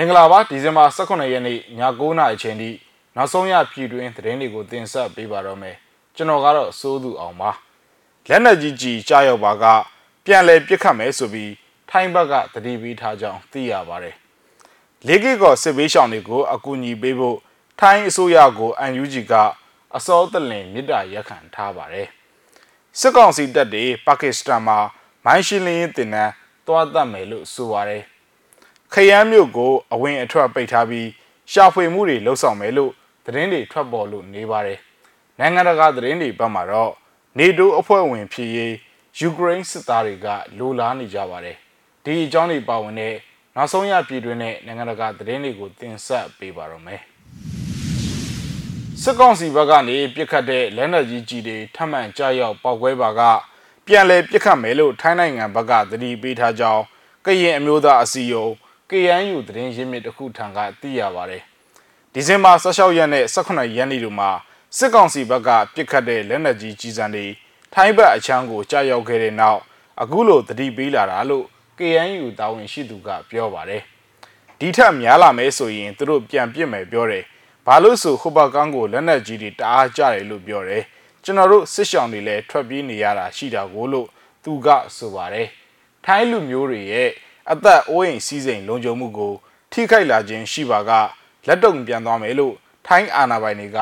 မင်္ဂလာပါဒီဇင်ဘာ18ရက်နေ့ည9:00နာရီအချိန်ထိနောက်ဆုံးရပြည်တွင်းသတင်းတွေကိုတင်ဆက်ပေးပါတော့မယ်ကျွန်တော်ကတော့စိုးသူအောင်ပါလက်နက်ကြီးကြီးကြားရောက်ပါကပြန်လည်ပြစ်ခတ်မယ်ဆိုပြီးထိုင်းဘက်ကတတိပေးထားကြောင်းသိရပါတယ်လေးကိကောစစ်ဘေးရှောင်တွေကိုအကူအညီပေးဖို့ထိုင်းအစိုးရကို UNG ကအစောတလင်မြစ်တာရက်ခံထားပါတယ်စစ်ကောင်စီတပ်တွေပါကစ္စတန်မှာမိုင်းရှင်းလင်းရေးတင်နန်းတွားတတ်မယ်လို့ဆိုပါတယ် ခရမ်းမြို့ကိုအဝင်အထွက်ပိတ်ထားပြီးရှာဖွေမှုတွေလှုပ်ဆောင်မယ်လို့သတင်းတွေထွက်ပေါ်လို့နေပါတယ်။နိုင်ငံတကာသတင်းတွေဘက်မှာတော့နေတိုးအဖွဲ့ဝင်ဖြစ်ရေးယူကရိန်းစစ်သားတွေကလိုလားနေကြပါတယ်။ဒီအကြောင်းတွေပါဝင်တဲ့နောက်ဆုံးရပြည်တွင်းနဲ့နိုင်ငံတကာသတင်းတွေကိုတင်ဆက်ပေးပါရမယ်။စစ်ကောင်စီဘက်ကနေပြစ်ခတ်တဲ့လက်နက်ကြီးကြီးတွေထပ်မံကြားရောက်ပောက်ကွဲပါကပြန်လည်ပြစ်ခတ်မယ်လို့ထိုင်းနိုင်ငံဘက်ကသတိပေးထားကြောင်းကရင်အမျိုးသားအစည်းအရုံး KNU သတင်းရင်းမြစ်တစ်ခုထံကသိရပါတယ်။ဒီဇင်ဘာ16ရက်နဲ့18ရက်နေ့တို့မှာစစ်ကောင်စီဘက်ကပြစ်ခတ်တဲ့လက်နက်ကြီးကြီးစံတွေထိုင်းဘက်အချမ်းကိုကြားရောက်ခဲ့တဲ့နောက်အခုလိုတတိပေးလာတာလို့ KNU တာဝန်ရှိသူကပြောပါတယ်။ဒီထက်များလာမယ်ဆိုရင်သူတို့ပြန်ပြစ်မယ်ပြောတယ်။ဘာလို့ဆိုဟိုဘကန်းကိုလက်နက်ကြီးတွေတအားကြတယ်လို့ပြောတယ်။ကျွန်တော်တို့စစ်ရှောင်တွေလည်းထွက်ပြေးနေရတာရှိတာကိုလို့သူကဆိုပါတယ်။ထိုင်းလူမျိုးတွေရဲ့ အသက်အိုးအိမ်စီးစိမ်လုံခြုံမှုကို ထိခိုက်လာခြင်းရှိပါကလက်တုံပြန်သွားမယ်လို့ထိုင်းအာဏာပိုင်တွေက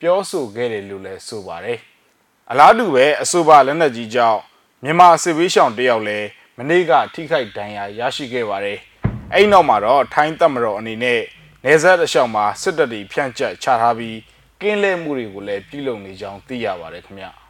ပြောဆိုခဲ့တယ်လို့လည်းဆိုပါတယ်။အလားတူပဲအဆိုပါလက်နက်ကြီးကြောင့်မြန်မာစစ်ဘေးရှောင်တယောက်လည်းမနေ့ကထိခိုက်ဒဏ်ရာရရှိခဲ့ပါတယ်။အဲ့နောက်မှာတော့ထိုင်းတပ်မတော်အနေနဲ့နေဆက်အလျှောက်မှာစစ်တပ်တွေဖြန့်ကျက်ချထားပြီးကင်းလဲမှုတွေကိုလည်းပြုလုပ်နေကြောင်းသိရပါတယ်ခင်ဗျာ။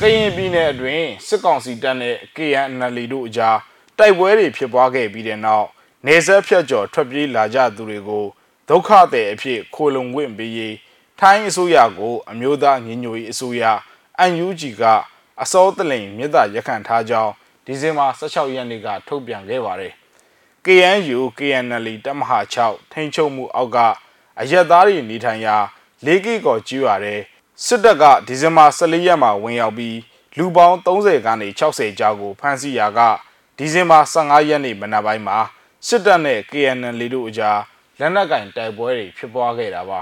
ကရင်ပြည်နယ်အတွင်းစစ်ကောင်စီတပ်နဲ့ KNL တို့အကြားတိုက်ပွဲတွေဖြစ်ပွားခဲ့ပြီးတဲ့နောက်နေဆက်ဖြတ်ကျော်ထွက်ပြေးလာကြသူတွေကိုဒုက္ခသည်အဖြစ်ခိုလုံခွင့်ပေးရေးထိုင်းအစိုးရကို အမျိုးသားညီညွတ်ရေးအစိုးရ UNG ကအစောတလိန်မြစ်တာရက်ခံထားကြောင်းဒီဇင်ဘာ16ရက်နေ့ကထုတ်ပြန်ခဲ့ပါတယ်။ KNU KNL တပ်မဟာ6ထိန်းချုပ်မှုအောက်ကအရက်သားတွေနေထိုင်ရာလေးကီကော်ကျွာတဲ့ စစ်တပ်ကဒီဇင်ဘာ14ရက်မှာဝင်ရောက်ပြီးလူပေါင်း30ကနေ60ကြားကိုဖမ်းဆီးရာကဒီဇင်ဘာ15ရက်နေ့မနက်ပိုင်းမှာစစ်တပ်နဲ့ KNL တို့အကြားလက်နက်ကင်တိုက်ပွဲတွေဖြစ်ပွားခဲ့တာပါ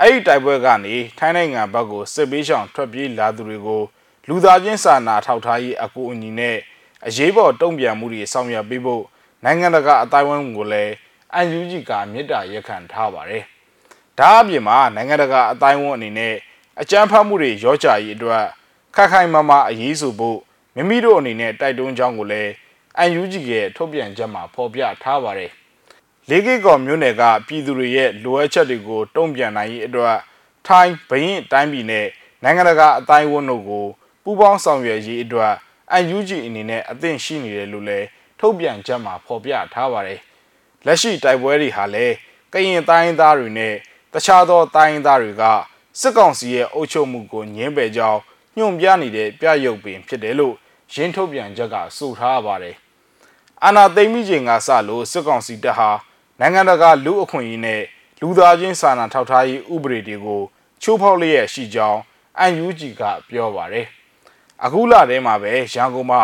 အဲ့ဒီတိုက်ပွဲကနေထိုင်းနိုင်ငံဘက်ကိုစစ်ပေးရှောင်ထွက်ပြေးလာသူတွေကိုလူသားချင်းစာနာထောက်ထားရေးအကူအညီနဲ့အရေးပေါ်တုံ့ပြန်မှုတွေဆောင်ရွက်ပေးဖို့နိုင်ငံတကာအတိုင်းအဝန်းကိုလည်းအန်ယူဂျီကမြစ်တာရက်ခံထားပါတယ်။ဒါအပြင်မှာနိုင်ငံတကာအတိုင်းအဝန်းအနေနဲ့ အကြမ်းဖက်မှုတွေရောကြရေးအတွက်ခက်ခိုင်မာမာအရေးဆိုဖို့မိမိတို့အနေနဲ့တိုက်တွန်းကြောင်းကိုလည်း UNG ရဲ့ထုတ်ပြန်ချက်မှာဖော်ပြထားပါတယ်။လေးကိကော်မြို့နယ်ကပြည်သူတွေရဲ့လိုအပ်ချက်တွေကိုတုံ့ပြန်နိုင်ရေးအတွက်ထိုင်းဘရင်တိုင်းပြည်နဲ့နိုင်ငံတကာအတိုင်းအဝန်တို့ကိုပူးပေါင်းဆောင်ရွက်ရေးအတွက် UNG အနေနဲ့အသင့်ရှိနေတယ်လို့လည်းထုတ်ပြန်ချက်မှာဖော်ပြထားပါတယ်။လက်ရှိတိုက်ပွဲတွေဟာလည်းကရင်တိုင်းသားတွေနဲ့တခြားသောတိုင်းသားတွေက စစ်ကောင်စီရဲ့အုပ်ချုပ်မှုကိုညှင်းပယ်ကြောင်းညွှန်ပြနေတဲ့ပြရုပ်ပင်ဖြစ်တယ်လို့ရင်းထုတ်ပြန်ချက်ကဆိုထားပါတယ်။အာနာသိမ့်မိချိန်ကစလို့စစ်ကောင်စီတပ်ဟာနိုင်ငံတကာလူအခွင့်အရေးနဲ့လူသားချင်းစာနာထောက်ထားရေးဥပဒေတွေကိုချိုးဖောက်လျက်ရှိကြောင်း UNG ကပြောပါတယ်။အခုလထဲမှာပဲရန်ကုန်မှာ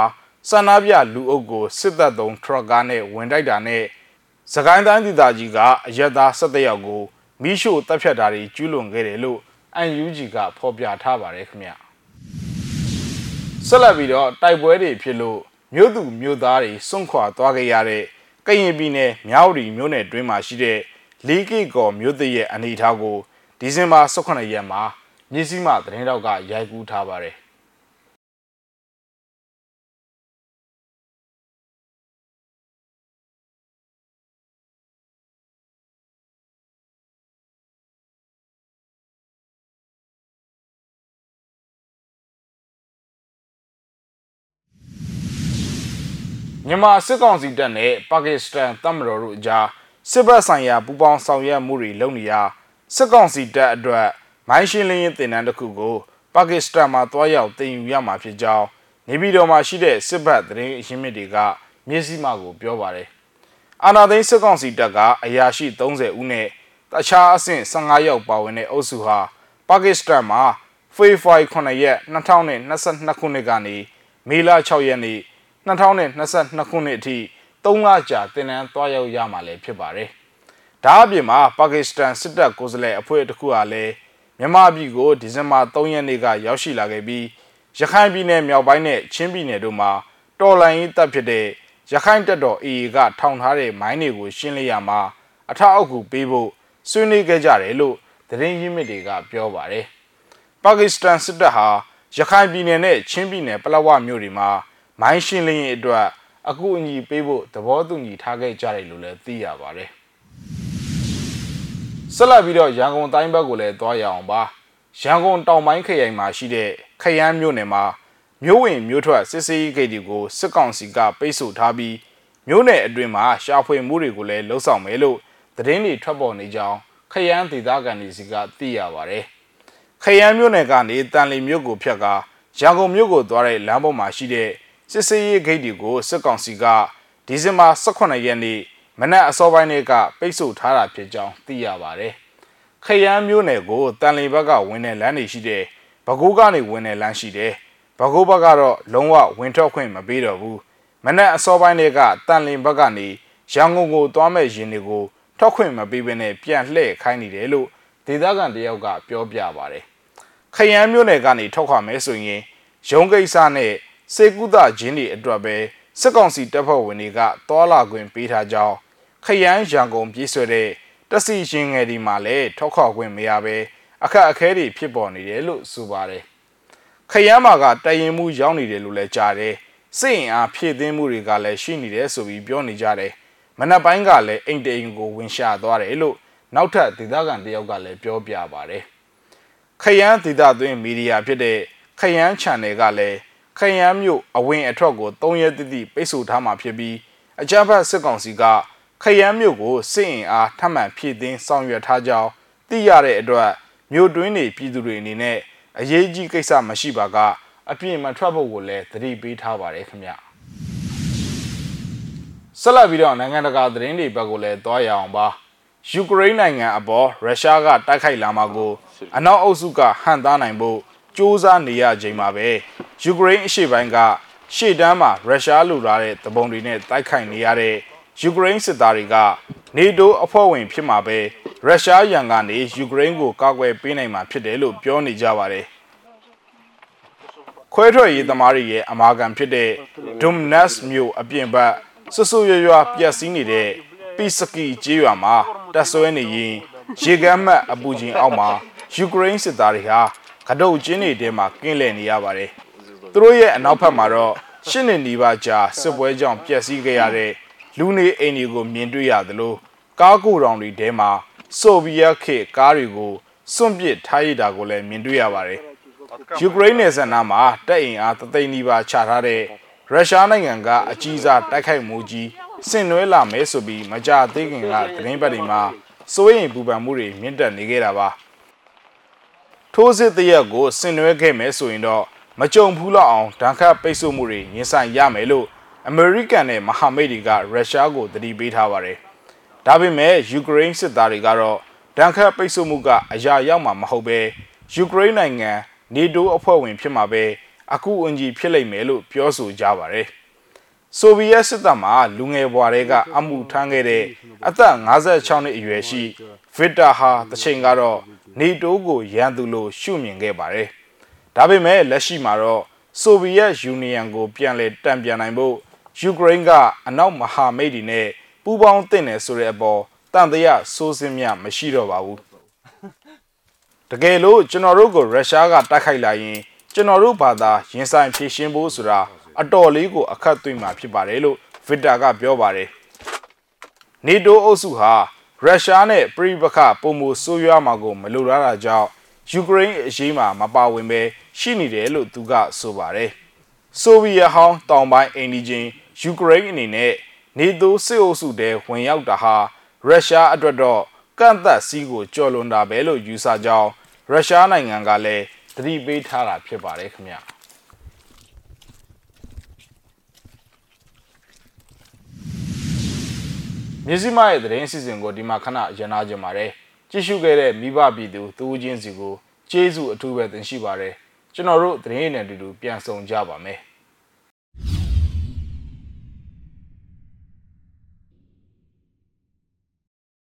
စန္ဒပြလူအုပ်ကိုစစ်တပ်သုံးထရပ်ကားနဲ့ဝင်တိုက်တာနဲ့စကိုင်းတိုင်းဒေသကြီးကအရက်သား၁၇ယောက်ကိုမိရှို့တပ်ဖြတ်တာတွေကျူးလွန်ခဲ့တယ်လို့ UNG ကဖော်ပြထားပါတယ်ခင်ဗျဆက်လက်ပြီးတော့တိုက်ပွဲတွေဖြစ်လို့မြို့သူမြို့သားတွေစွန့်ခွာသွားခဲ့ရတဲ့ကရင်ပြည်နယ်မြောက်ရီမြို့နယ်တွင်းမှာရှိတဲ့လေးကိကော်မြို့သစ်ရဲ့အနေအထားကိုဒီဇင်ဘာ18ရက်မှာမြစည်းမသတင်းတောက်ကရိုက်ကူးထားပါတယ် မြန်မာစစ်ကောင်စီတပ်နဲ့ပါကစ္စတန်တပ်မတော်တို့အကြားစစ်ဘက်ဆိုင်ရာပူးပေါင်းဆောင်ရွက်မှုတွေလုပ်နေရာစစ်ကောင်စီတပ်အတွက်မိုင်းရှင်းလင်းရေးတင်နန်းတစ်ခုကိုပါကစ္စတန်မှာတွားရောက်တင်ယူရမှာဖြစ်ကြောင်းနေပြည်တော်မှာရှိတဲ့စစ်ဘက်သတင်းအရင်းမြစ်တွေကမျက်စိမှကိုပြောပါတယ်။အာနာသိန်းစစ်ကောင်စီတပ်ကအရာရှိ30ဦးနဲ့တခြားအဆင့်15ယောက်ပါဝင်တဲ့အုပ်စုဟာပါကစ္စတန်မှာဖေဖော်ဝါရီ9ရက်2022ခုနှစ်ကနေမေလ6ရက်နေ့ 2022ခုနှစ်အထိ3လကြာတင်နန်းသွားရောက်ရမှာလည်းဖြစ်ပါတယ်။ဒါအပြင်မှာပါကစ္စတန်စစ်တပ်ကိုယ်စားလှယ်အဖွဲ့တစ်ခုကလည်းမြန်မာပြည်ကိုဒီဇင်ဘာ3ရက်နေ့ကရောက်ရှိလာခဲ့ပြီးရခိုင်ပြည်နယ်မြောက်ပိုင်းနဲ့ချင်းပြည်နယ်တို့မှာတော်လှန်ရေးတပ်ဖြစ်တဲ့ရခိုင်တပ်တော် AA ကထောင်ထားတဲ့မိုင်းတွေကိုရှင်းလင်းရမှာအထအုပ်ကူပေးဖို့ဆွေးနွေးခဲ့ကြတယ်လို့သတင်းရင်းမြစ်တွေကပြောပါတယ်။ပါကစ္စတန်စစ်တပ်ဟာရခိုင်ပြည်နယ်နဲ့ချင်းပြည်နယ်ပလောဝမြို့တွေမှာ မိုင်းရှင်းလင်းရေးအတွက်အကူအညီပေးဖို့သဘောတူညီထားခဲ့ကြတယ်လို့လည်းသိရပါတယ်။ဆက်လက်ပြီးတော့ရန်ကုန်တိုင်းဘက်ကိုလည်းသွားရအောင်ပါ။ရန်ကုန်တောင်ပိုင်းခရိုင်မှာရှိတဲ့ခရမ်းမြို့နယ်မှာမြို့ဝင်မြို့ထွက်စစ်စေးဂိတ်တွေကိုစစ်ကောင်စီကပိတ်ဆို့ထားပြီးမြို့နယ်အတွင်းမှာရှာဖွေမှုတွေကိုလည်းလှုံ့ဆော်မယ်လို့သတင်းတွေထွက်ပေါ်နေကြောင်းခရမ်းဒေသခံတွေစီကသိရပါတယ်။ခရမ်းမြို့နယ်ကနေတန်လီမြို့ကိုဖြတ်ကာရန်ကုန်မြို့ကိုသွားတဲ့လမ်းပေါ်မှာရှိတဲ့ စစ်စေးရေးဂိတ်တွေကိုစစ်ကောင်စီကဒီဇင်ဘာ18ရက်နေ့မနက်အစောပိုင်းကပိတ်ဆို့ထားတာဖြစ်ကြောင်းသိရပါတယ်။ခရမ်းမြို့နယ်ကိုတန်လီဘက်ကဝင်တဲ့လမ်းတွေရှိတဲ့ဘကိုးကနေဝင်တဲ့လမ်းရှိတယ်။ဘကိုးဘက်ကတော့လုံးဝဝင်ထွက်ခွင့်မပေးတော့ဘူး။မနက်အစောပိုင်းတွေကတန်လင်ဘက်ကနေရန်ကုန်ကိုသွားမဲ့ရင်တွေကိုထွက်ခွင့်မပေးဘဲနဲ့ပြန်လှည့်ခိုင်းနေတယ်လို့ဒေသခံတယောက်ကပြောပြပါတယ်။ခရမ်းမြို့နယ်ကနေထွက်ခွာမယ်ဆိုရင်ရုံးကိစ္စနဲ့ စေကုသခြင်းတွေအတွက်ပဲစစ်ကောင်စီတပ်ဖွဲ့ဝင်တွေကတောလာခွင့်ပေးထားကြောင်းခရမ်းရန်ကုန်ပြည်ဆွဲတဲ့တက်စီရှင်ငယ်ဒီမှာလည်းထောက်ခေါခွင့်မရဘဲအခက်အခဲတွေဖြစ်ပေါ်နေတယ်လို့ဆိုပါတယ်ခရမ်းမာကတရင်မှုရောက်နေတယ်လို့လည်းကြားတယ်စိတ်အင်အားဖြည့်သိမ်းမှုတွေကလည်းရှိနေတယ်ဆိုပြီးပြောနေကြတယ်မနက်ပိုင်းကလည်းအိမ်တိန်ကိုဝင်ရှာသွားတယ်လို့နောက်ထပ်ဒေသခံတယောက်ကလည်းပြောပြပါတယ်ခရမ်းဒေသသွင်းမီဒီယာဖြစ်တဲ့ခရမ်း channel ကလည်း ခရမ်းမြို့အဝင်အထွက်ကို၃ရက်တိတိပိတ်ဆို့ထားမှာဖြစ်ပြီးအကြမ်းဖက်စစ်ကောင်စီကခရမ်းမြို့ကိုစစ်အင်အားထပ်မံဖြည့်တင်းဆောင်ရွက်ထားကြောင်းသိရတဲ့အတွက်မြို့တွင်းနေပြည်သူတွေအနေနဲ့အရေးကြီးကိစ္စမရှိပါကအပြင်းမထွက်ဖို့ကိုလည်းသတိပေးထားပါတယ်ခင်ဗျဆက်လက်ပြီးတော့နိုင်ငံတကာသတင်းတွေဘက်ကိုလည်းသွားရအောင်ပါယူကရိန်းနိုင်ငံအပေါ်ရုရှားကတိုက်ခိုက်လာမှာကိုအနောက်အုပ်စုကဟန်သားနိုင်ဖို့ စ조사နေရချိန်မှာပဲယူကရိန်းအရှေ့ပိုင်းကရှေ့တန်းမှာရုရှားလူလာတဲ့တပုံတွေနဲ့တိုက်ခိုက်နေရတဲ့ယူကရိန်းစစ်သားတွေကနေတိုးအဖွဲ့ဝင်ဖြစ်မှာပဲရုရှားရန်ကနေယူကရိန်းကိုကာကွယ်ပေးနိုင်မှာဖြစ်တယ်လို့ပြောနေကြပါတယ်ခွဲထွက်ရေးသမားတွေရဲ့အမာခံဖြစ်တဲ့ Dumnas မြို့အပြင်ဘက်ဆွဆွရွရွပျက်စီးနေတဲ့ပီစကီကျေးရွာမှာတပ်ဆွဲနေရင်ရေကမ်းမတ်အပူချင်းအောက်မှာယူကရိန်းစစ်သားတွေဟာ ကတုတ်ကျင်းတွေထဲမှာကင်းလည်နေရပါတယ်။သူတို့ရဲ့အနောက်ဘက်မှာတော့ရှစ်နှစ်နီးပါးကြာစစ်ပွဲကြောင့်ပျက်စီးခဲ့ရတဲ့လူနေအိမ်တွေကိုမြင်တွေ့ရသလိုကားကိုတောင်တွေထဲမှာဆိုဗီယက်ခေတ်ကားတွေကိုစွန့်ပစ်ထားရတာကိုလည်းမြင်တွေ့ရပါတယ်။ယူကရိန်းနယ်စပ်နားမှာတပ်အင်အားတသိန်းနီးပါးချထားတဲ့ရုရှားနိုင်ငံကအကြီးစားတိုက်ခိုက်မှုကြီးဆင်နွှဲလာမဲဆိုပြီးမကြသေးခင်ကသတင်းပတ်တွေမှာစိုးရိမ်ပူပန်မှုတွေမြင့်တက်နေခဲ့တာပါ ထိုးစစ်တရက်ကိုဆင်နွှဲခဲ့မယ်ဆိုရင်တော့မကြုံဘူးလောက်အောင်ဒဏ်ခတ်ပိတ်ဆို့မှုတွေရင်ဆိုင်ရမယ်လို့အမေရိကန်နဲ့မဟာမိတ်တွေကရုရှားကိုတတိပေးထားပါတယ်ဒါပေမဲ့ယူကရိန်းစစ်သားတွေကတော့ဒဏ်ခတ်ပိတ်ဆို့မှုကအရာရောက်မှာမဟုတ်ပဲယူကရိန်းနိုင်ငံနေတိုးအဖွဲ့ဝင်ဖြစ်မှာပဲအခုအင်ဂျီဖြစ်လိမ့်မယ်လို့ပြောဆိုကြပါတယ်။ဆိုဗီယက်စစ်တပ်မှလူငယ်ဘွားတွေကအမှုထမ်းခဲ့တဲ့အသက်56နှစ်အရွယ်ရှိဗစ်တာဟာတချိန်ကတော့ နေတိုးကိုရန်သူလို့ရှုမြင်ခဲ့ပါတယ်။ဒါပေမဲ့လက်ရှိမှာတော့ဆိုဗီယက်ယူနီယံကိုပြန်လည်တံပြန်နိုင်ဖို့ယူကရိန်းကအနောက်မဟာမိတ်တွေနဲ့ပူးပေါင်းသင့်တယ်ဆိုတဲ့အပေါ်တန်တရားစိုးစင်းမြမရှိတော့ပါဘူး။တကယ်လို့ကျွန်တော်တို့ကိုရုရှားကတိုက်ခိုက်လာရင်ကျွန်တော်တို့ဘာသာရင်ဆိုင်ဖြည့်ရှင်းဖို့ဆိုတာအတော်လေးကိုအခက်သွင်းမှာဖြစ်ပါတယ်လို့ဗစ်တာကပြောပါတယ်။နေတိုးအုပ်စုဟာ ရုရှားနဲ့ပြည်ပခပုံမဆိုးရွားမှာကိုမလိုလားတာကြောင့်ယူကရိန်းအရေးမှာမပါဝင်ပဲရှိနေတယ်လို့သူကဆိုပါတယ်။ဆိုဗီယက်ဟောင်းတောင်ပိုင်းအိန္ဒိချင်းယူကရိန်းအနေနဲ့နေတိုးစစ်အုပ်စုတဲဝင်ရောက်တာဟာရုရှားအတွက်တော့ကန့်သက်စီးကိုကြော်လွန်တာပဲလို့ယူဆကြောင်းရုရှားနိုင်ငံကလည်းသတိပေးထားတာဖြစ်ပါတယ်ခင်ဗျ မြစည်းမရဲ့သတင်းစီစဉ်ကိုဒီမှာခဏရနာကြပါတယ်ကြည့်ရှုခဲ့တဲ့မိဘပြည်သူတူးချင်းစီကိုကျေးဇူးအထူးပဲတင်ရှိပါတယ်ကျွန်တော်တို့သတင်းနဲ့အတူတူပြန်ဆောင်ကြပါမယ်